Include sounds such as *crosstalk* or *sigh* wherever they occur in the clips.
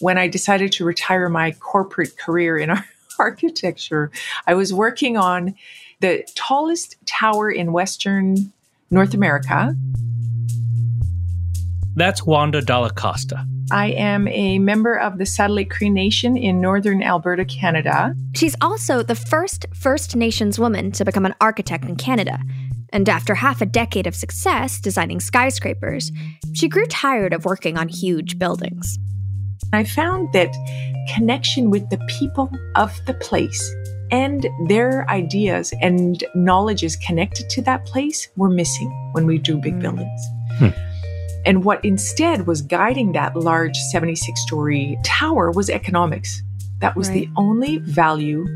when I decided to retire my corporate career in *laughs* architecture, I was working on the tallest tower in Western North America. That's Wanda Dalla Costa. I am a member of the Saddle Lake Cree Nation in northern Alberta, Canada. She's also the first First Nations woman to become an architect in Canada. And after half a decade of success designing skyscrapers, she grew tired of working on huge buildings. I found that connection with the people of the place and their ideas and knowledges connected to that place were missing when we do big mm. buildings. Hmm. And what instead was guiding that large 76 story tower was economics. That was right. the only value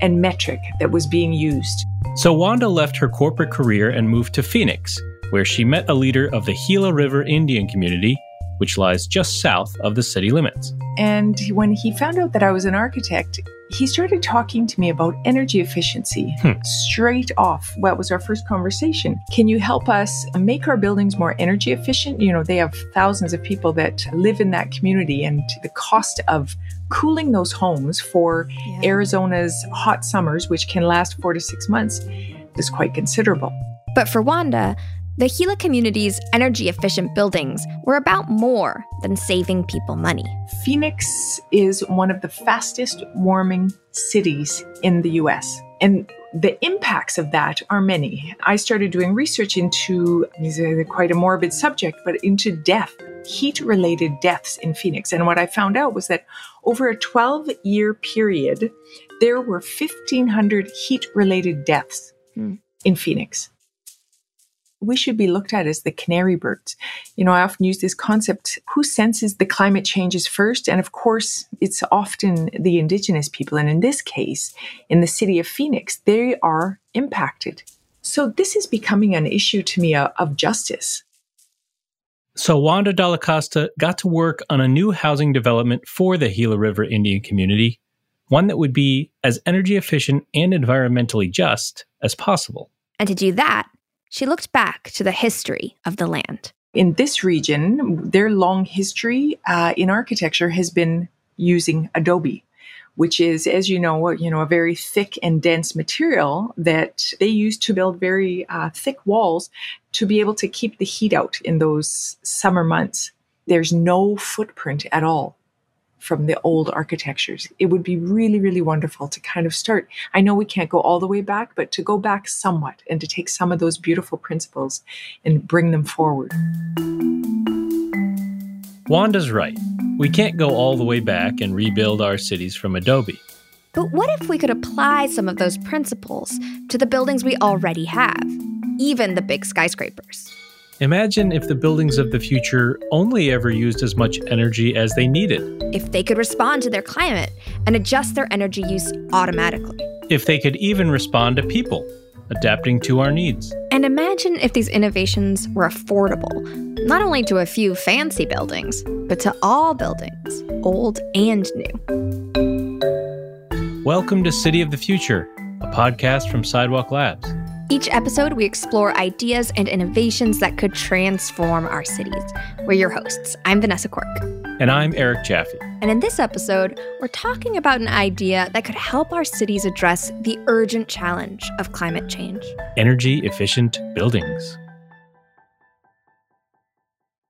and metric that was being used. So Wanda left her corporate career and moved to Phoenix, where she met a leader of the Gila River Indian community which lies just south of the city limits. And when he found out that I was an architect, he started talking to me about energy efficiency hmm. straight off. What was our first conversation? Can you help us make our buildings more energy efficient? You know, they have thousands of people that live in that community, and the cost of cooling those homes for yeah. Arizona's hot summers, which can last four to six months, is quite considerable. But for Wanda, the Gila community's energy efficient buildings were about more than saving people money. Phoenix is one of the fastest warming cities in the US. And the impacts of that are many. I started doing research into quite a morbid subject, but into death, heat related deaths in Phoenix. And what I found out was that over a 12 year period, there were 1,500 heat related deaths hmm. in Phoenix we should be looked at as the canary birds. You know, I often use this concept who senses the climate changes first? And of course, it's often the indigenous people. And in this case, in the city of Phoenix, they are impacted. So this is becoming an issue to me uh, of justice. So Wanda Dalla Costa got to work on a new housing development for the Gila River Indian community, one that would be as energy efficient and environmentally just as possible. And to do that, she looked back to the history of the land. In this region, their long history uh, in architecture has been using adobe, which is, as you know, you know, a very thick and dense material that they use to build very uh, thick walls to be able to keep the heat out in those summer months. There's no footprint at all from the old architectures. It would be really, really wonderful to kind of start. I know we can't go all the way back, but to go back somewhat and to take some of those beautiful principles and bring them forward. Wanda's right. We can't go all the way back and rebuild our cities from adobe. But what if we could apply some of those principles to the buildings we already have, even the big skyscrapers? Imagine if the buildings of the future only ever used as much energy as they needed. If they could respond to their climate and adjust their energy use automatically. If they could even respond to people, adapting to our needs. And imagine if these innovations were affordable, not only to a few fancy buildings, but to all buildings, old and new. Welcome to City of the Future, a podcast from Sidewalk Labs. Each episode, we explore ideas and innovations that could transform our cities. We're your hosts. I'm Vanessa Quirk. And I'm Eric Jaffe. And in this episode, we're talking about an idea that could help our cities address the urgent challenge of climate change energy efficient buildings.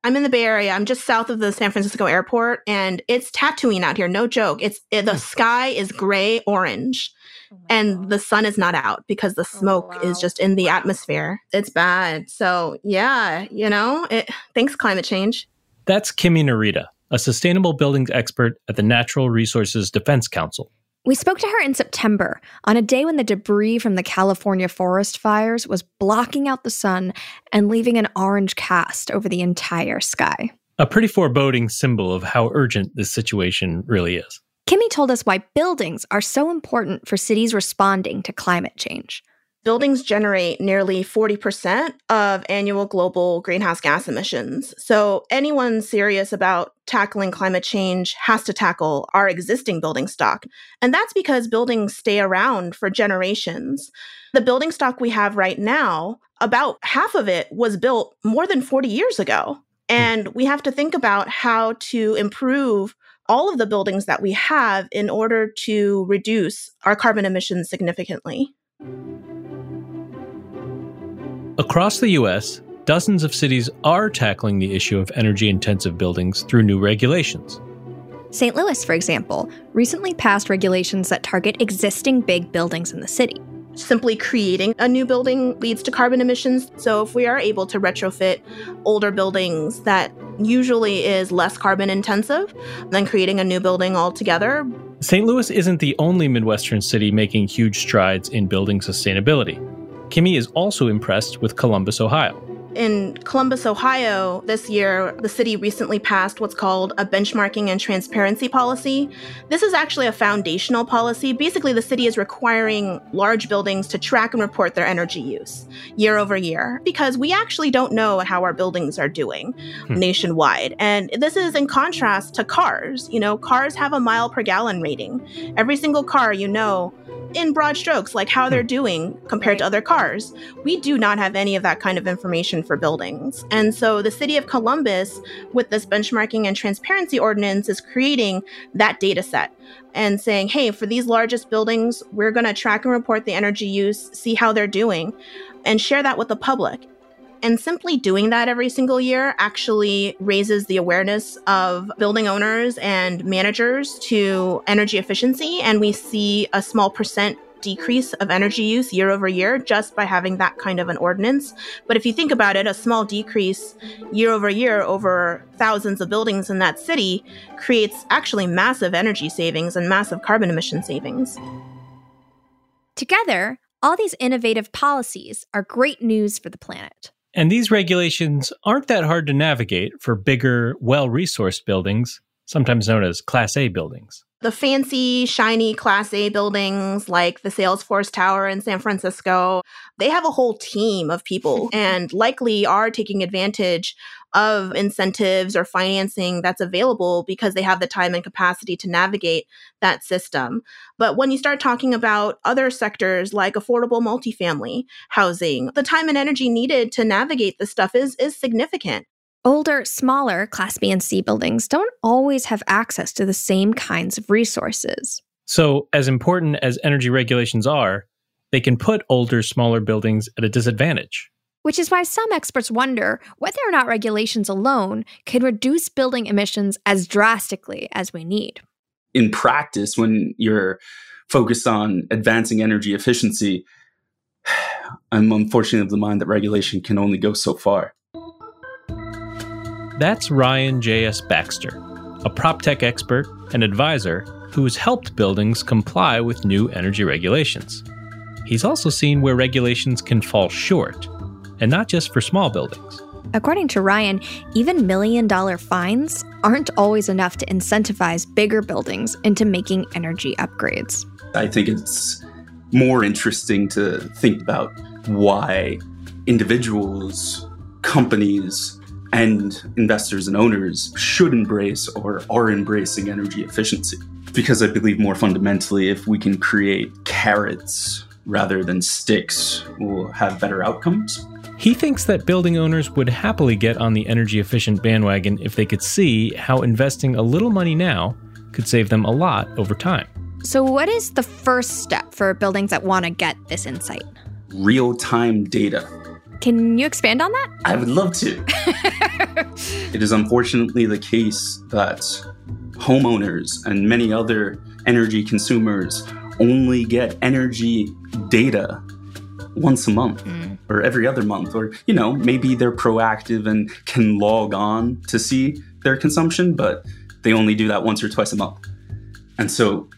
I'm in the Bay Area. I'm just south of the San Francisco airport, and it's Tatooine out here. No joke. It's it, the sky is gray orange, oh and God. the sun is not out because the oh, smoke oh, wow. is just in the wow. atmosphere. It's bad. So yeah, you know, it, thanks climate change. That's Kimi Narita, a sustainable buildings expert at the Natural Resources Defense Council. We spoke to her in September on a day when the debris from the California forest fires was blocking out the sun and leaving an orange cast over the entire sky. A pretty foreboding symbol of how urgent this situation really is. Kimi told us why buildings are so important for cities responding to climate change. Buildings generate nearly 40% of annual global greenhouse gas emissions. So, anyone serious about tackling climate change has to tackle our existing building stock. And that's because buildings stay around for generations. The building stock we have right now, about half of it was built more than 40 years ago. Hmm. And we have to think about how to improve all of the buildings that we have in order to reduce our carbon emissions significantly. Across the US, dozens of cities are tackling the issue of energy intensive buildings through new regulations. St. Louis, for example, recently passed regulations that target existing big buildings in the city. Simply creating a new building leads to carbon emissions. So, if we are able to retrofit older buildings that usually is less carbon intensive than creating a new building altogether. St. Louis isn't the only Midwestern city making huge strides in building sustainability. Kimi is also impressed with Columbus, Ohio in Columbus, Ohio, this year, the city recently passed what's called a benchmarking and transparency policy. This is actually a foundational policy. Basically, the city is requiring large buildings to track and report their energy use year over year because we actually don't know how our buildings are doing hmm. nationwide. And this is in contrast to cars. You know, cars have a mile per gallon rating. Every single car, you know, in broad strokes, like how they're hmm. doing compared to other cars. We do not have any of that kind of information for buildings. And so the city of Columbus, with this benchmarking and transparency ordinance, is creating that data set and saying, hey, for these largest buildings, we're going to track and report the energy use, see how they're doing, and share that with the public. And simply doing that every single year actually raises the awareness of building owners and managers to energy efficiency. And we see a small percent decrease of energy use year over year just by having that kind of an ordinance. But if you think about it, a small decrease year over year over thousands of buildings in that city creates actually massive energy savings and massive carbon emission savings. Together, all these innovative policies are great news for the planet. And these regulations aren't that hard to navigate for bigger, well resourced buildings, sometimes known as Class A buildings. The fancy, shiny Class A buildings like the Salesforce Tower in San Francisco, they have a whole team of people *laughs* and likely are taking advantage of incentives or financing that's available because they have the time and capacity to navigate that system. But when you start talking about other sectors like affordable multifamily housing, the time and energy needed to navigate this stuff is is significant. Older, smaller Class B and C buildings don't always have access to the same kinds of resources. So, as important as energy regulations are, they can put older, smaller buildings at a disadvantage which is why some experts wonder whether or not regulations alone can reduce building emissions as drastically as we need. In practice, when you're focused on advancing energy efficiency, *sighs* I'm unfortunately of the mind that regulation can only go so far. That's Ryan J.S. Baxter, a prop tech expert and advisor who's helped buildings comply with new energy regulations. He's also seen where regulations can fall short and not just for small buildings. According to Ryan, even million dollar fines aren't always enough to incentivize bigger buildings into making energy upgrades. I think it's more interesting to think about why individuals, companies, and investors and owners should embrace or are embracing energy efficiency. Because I believe more fundamentally, if we can create carrots rather than sticks, we'll have better outcomes. He thinks that building owners would happily get on the energy efficient bandwagon if they could see how investing a little money now could save them a lot over time. So, what is the first step for buildings that want to get this insight? Real time data. Can you expand on that? I would love to. *laughs* it is unfortunately the case that homeowners and many other energy consumers only get energy data once a month mm. or every other month or you know maybe they're proactive and can log on to see their consumption but they only do that once or twice a month and so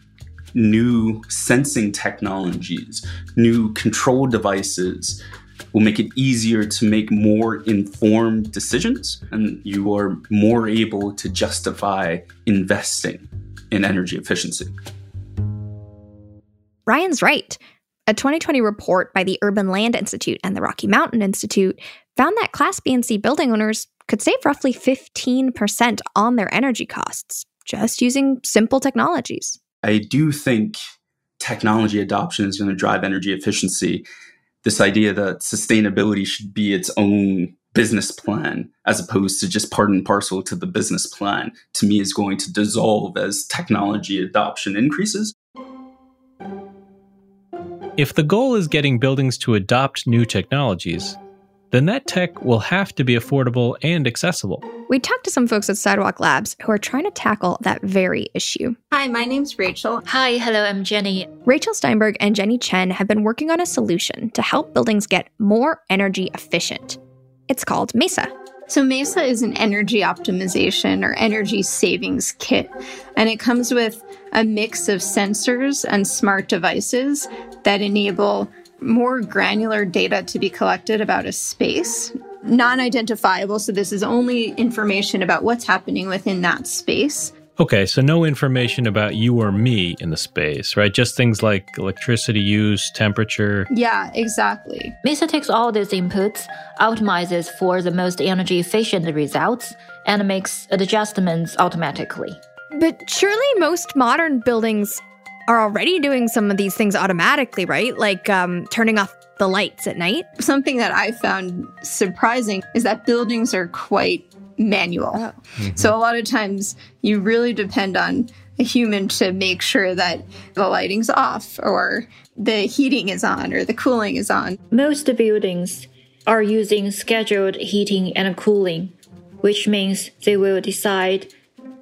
new sensing technologies new control devices will make it easier to make more informed decisions and you are more able to justify investing in energy efficiency Ryan's right. A 2020 report by the Urban Land Institute and the Rocky Mountain Institute found that Class B and C building owners could save roughly 15% on their energy costs just using simple technologies. I do think technology adoption is going to drive energy efficiency. This idea that sustainability should be its own business plan as opposed to just part and parcel to the business plan to me is going to dissolve as technology adoption increases. If the goal is getting buildings to adopt new technologies, then that tech will have to be affordable and accessible. We talked to some folks at Sidewalk Labs who are trying to tackle that very issue. Hi, my name's Rachel. Hi, hello, I'm Jenny. Rachel Steinberg and Jenny Chen have been working on a solution to help buildings get more energy efficient. It's called Mesa. So, Mesa is an energy optimization or energy savings kit, and it comes with a mix of sensors and smart devices that enable more granular data to be collected about a space, non identifiable. So, this is only information about what's happening within that space. Okay, so no information about you or me in the space, right? Just things like electricity use, temperature. Yeah, exactly. Mesa takes all these inputs, optimizes for the most energy efficient results, and makes adjustments automatically. But surely most modern buildings are already doing some of these things automatically, right? Like um, turning off the lights at night. Something that I found surprising is that buildings are quite manual. Oh. Mm-hmm. So a lot of times you really depend on a human to make sure that the lighting's off or the heating is on or the cooling is on. Most buildings are using scheduled heating and cooling, which means they will decide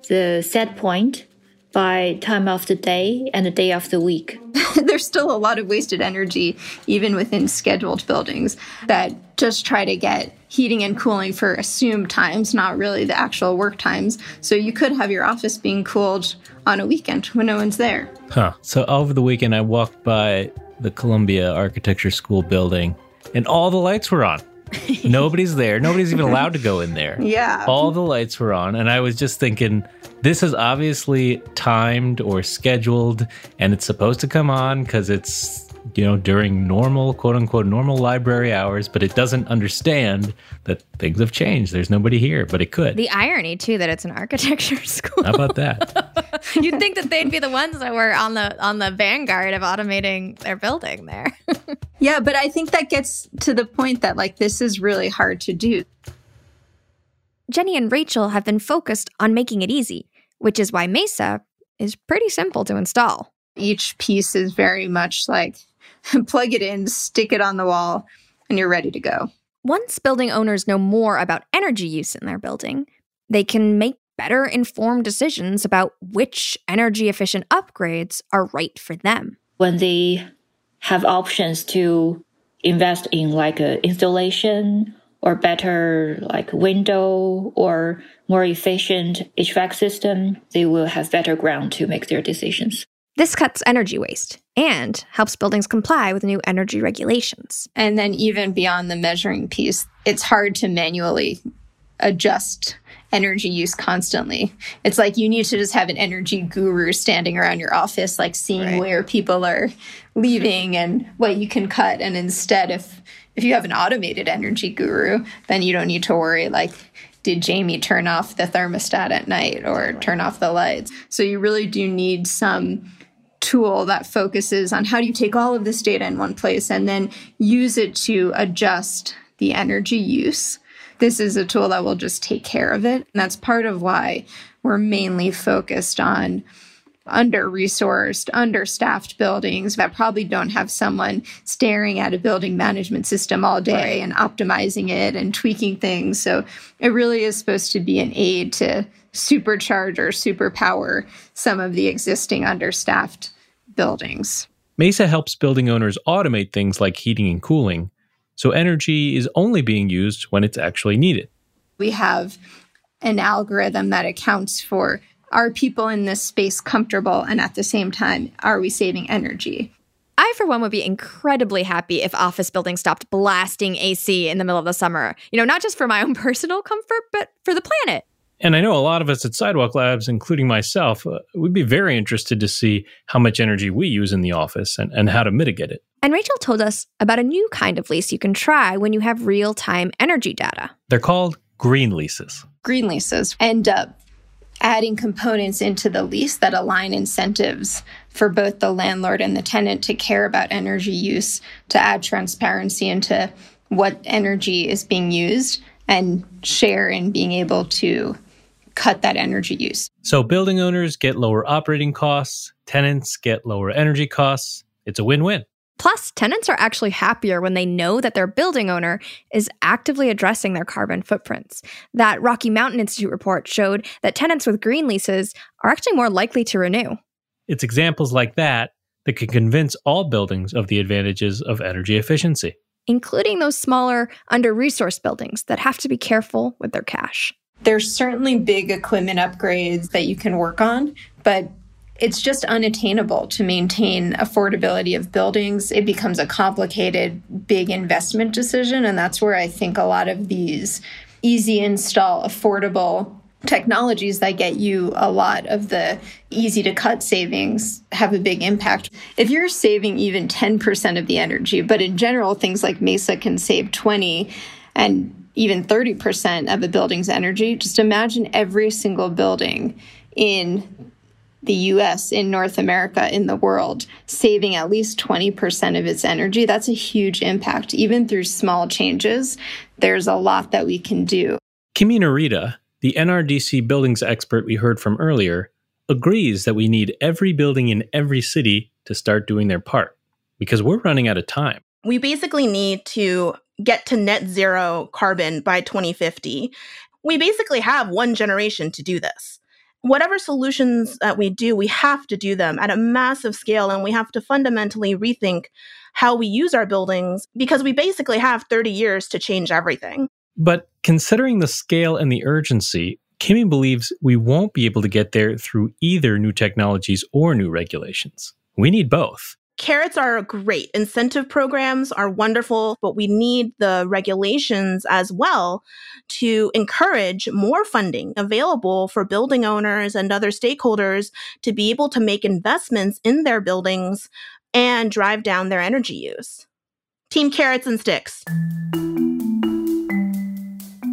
the set point by time of the day and the day of the week. *laughs* There's still a lot of wasted energy, even within scheduled buildings, that just try to get heating and cooling for assumed times, not really the actual work times. So you could have your office being cooled on a weekend when no one's there. Huh. So over the weekend, I walked by the Columbia Architecture School building and all the lights were on. *laughs* Nobody's there. Nobody's even allowed to go in there. Yeah. All the lights were on. And I was just thinking, this is obviously timed or scheduled and it's supposed to come on because it's you know during normal quote unquote normal library hours but it doesn't understand that things have changed. There's nobody here but it could. The irony too that it's an architecture *laughs* school. How about that? *laughs* You'd think that they'd be the ones that were on the on the vanguard of automating their building there. *laughs* Yeah but i think that gets to the point that like this is really hard to do. Jenny and rachel have been focused on making it easy which is why Mesa is pretty simple to install. Each piece is very much like *laughs* plug it in, stick it on the wall, and you're ready to go. Once building owners know more about energy use in their building, they can make better informed decisions about which energy efficient upgrades are right for them. When they have options to invest in like an installation or better like window or more efficient HVAC system, they will have better ground to make their decisions. This cuts energy waste and helps buildings comply with new energy regulations. And then, even beyond the measuring piece, it's hard to manually adjust energy use constantly. It's like you need to just have an energy guru standing around your office, like seeing right. where people are leaving and what you can cut. And instead, if if you have an automated energy guru, then you don't need to worry like, did Jamie turn off the thermostat at night or turn off the lights? So you really do need some tool that focuses on how do you take all of this data in one place and then use it to adjust the energy use. This is a tool that will just take care of it. And that's part of why we're mainly focused on under resourced, understaffed buildings that probably don't have someone staring at a building management system all day right. and optimizing it and tweaking things. So it really is supposed to be an aid to supercharge or superpower some of the existing understaffed buildings. Mesa helps building owners automate things like heating and cooling, so energy is only being used when it's actually needed. We have an algorithm that accounts for are people in this space comfortable and at the same time are we saving energy I, for one, would be incredibly happy if office buildings stopped blasting AC in the middle of the summer. You know, not just for my own *laughs* personal comfort, but for the planet. And I know a lot of us at Sidewalk Labs, including myself, uh, would be very interested to see how much energy we use in the office and, and how to mitigate it. And Rachel told us about a new kind of lease you can try when you have real time energy data. They're called green leases. Green leases end up adding components into the lease that align incentives for both the landlord and the tenant to care about energy use, to add transparency into what energy is being used, and share in being able to cut that energy use. So building owners get lower operating costs, tenants get lower energy costs. It's a win win. Plus, tenants are actually happier when they know that their building owner is actively addressing their carbon footprints. That Rocky Mountain Institute report showed that tenants with green leases are actually more likely to renew. It's examples like that that can convince all buildings of the advantages of energy efficiency, including those smaller, under resourced buildings that have to be careful with their cash. There's certainly big equipment upgrades that you can work on, but it's just unattainable to maintain affordability of buildings. It becomes a complicated, big investment decision. And that's where I think a lot of these easy install, affordable technologies that get you a lot of the easy to cut savings have a big impact. If you're saving even 10% of the energy, but in general, things like Mesa can save 20 and even 30% of a building's energy, just imagine every single building in the US, in North America, in the world, saving at least 20% of its energy, that's a huge impact. Even through small changes, there's a lot that we can do. Kimi Narita, the NRDC buildings expert we heard from earlier, agrees that we need every building in every city to start doing their part because we're running out of time. We basically need to get to net zero carbon by 2050. We basically have one generation to do this whatever solutions that we do, we have to do them at a massive scale and we have to fundamentally rethink how we use our buildings because we basically have 30 years to change everything. But considering the scale and the urgency, Kimi believes we won't be able to get there through either new technologies or new regulations. We need both. Carrots are great. Incentive programs are wonderful, but we need the regulations as well to encourage more funding available for building owners and other stakeholders to be able to make investments in their buildings and drive down their energy use. Team carrots and sticks.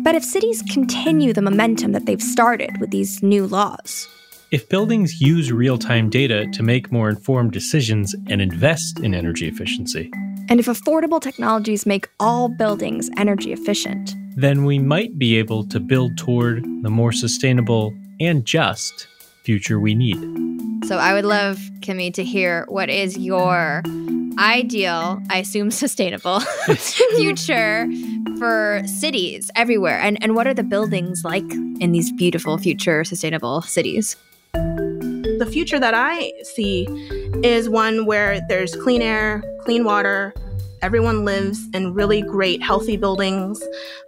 But if cities continue the momentum that they've started with these new laws, if buildings use real time data to make more informed decisions and invest in energy efficiency, and if affordable technologies make all buildings energy efficient, then we might be able to build toward the more sustainable and just future we need. So I would love, Kimi, to hear what is your ideal, I assume *laughs* sustainable, *laughs* future for cities everywhere? And, and what are the buildings like in these beautiful future sustainable cities? The future that I see is one where there's clean air, clean water, everyone lives in really great, healthy buildings,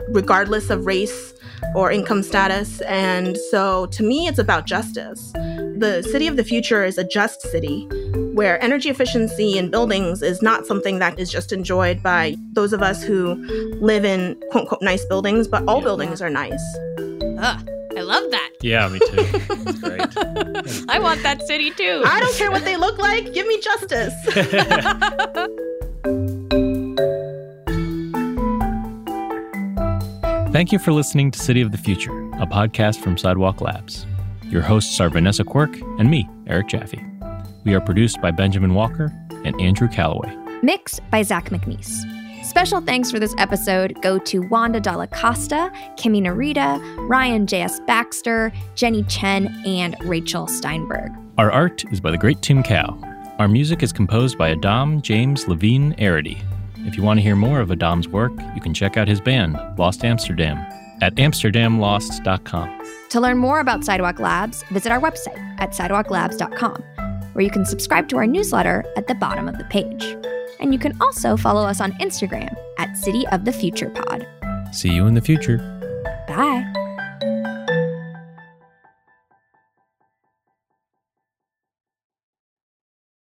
regardless of race or income status. And so to me, it's about justice. The city of the future is a just city where energy efficiency in buildings is not something that is just enjoyed by those of us who live in quote unquote nice buildings, but all buildings are nice. Ugh. I love that. Yeah, me too. That's *laughs* great. That's I want that city too. I don't care what they look like. Give me justice. *laughs* Thank you for listening to City of the Future, a podcast from Sidewalk Labs. Your hosts are Vanessa Quirk and me, Eric Jaffe. We are produced by Benjamin Walker and Andrew Calloway. Mixed by Zach McNees. Special thanks for this episode go to Wanda Dalla Costa, Kimi Narita, Ryan J.S. Baxter, Jenny Chen, and Rachel Steinberg. Our art is by the great Tim Cow. Our music is composed by Adam James Levine Arity. If you want to hear more of Adam's work, you can check out his band, Lost Amsterdam, at amsterdamlost.com. To learn more about Sidewalk Labs, visit our website at sidewalklabs.com, where you can subscribe to our newsletter at the bottom of the page. And you can also follow us on Instagram at City of the Future Pod. See you in the future. Bye.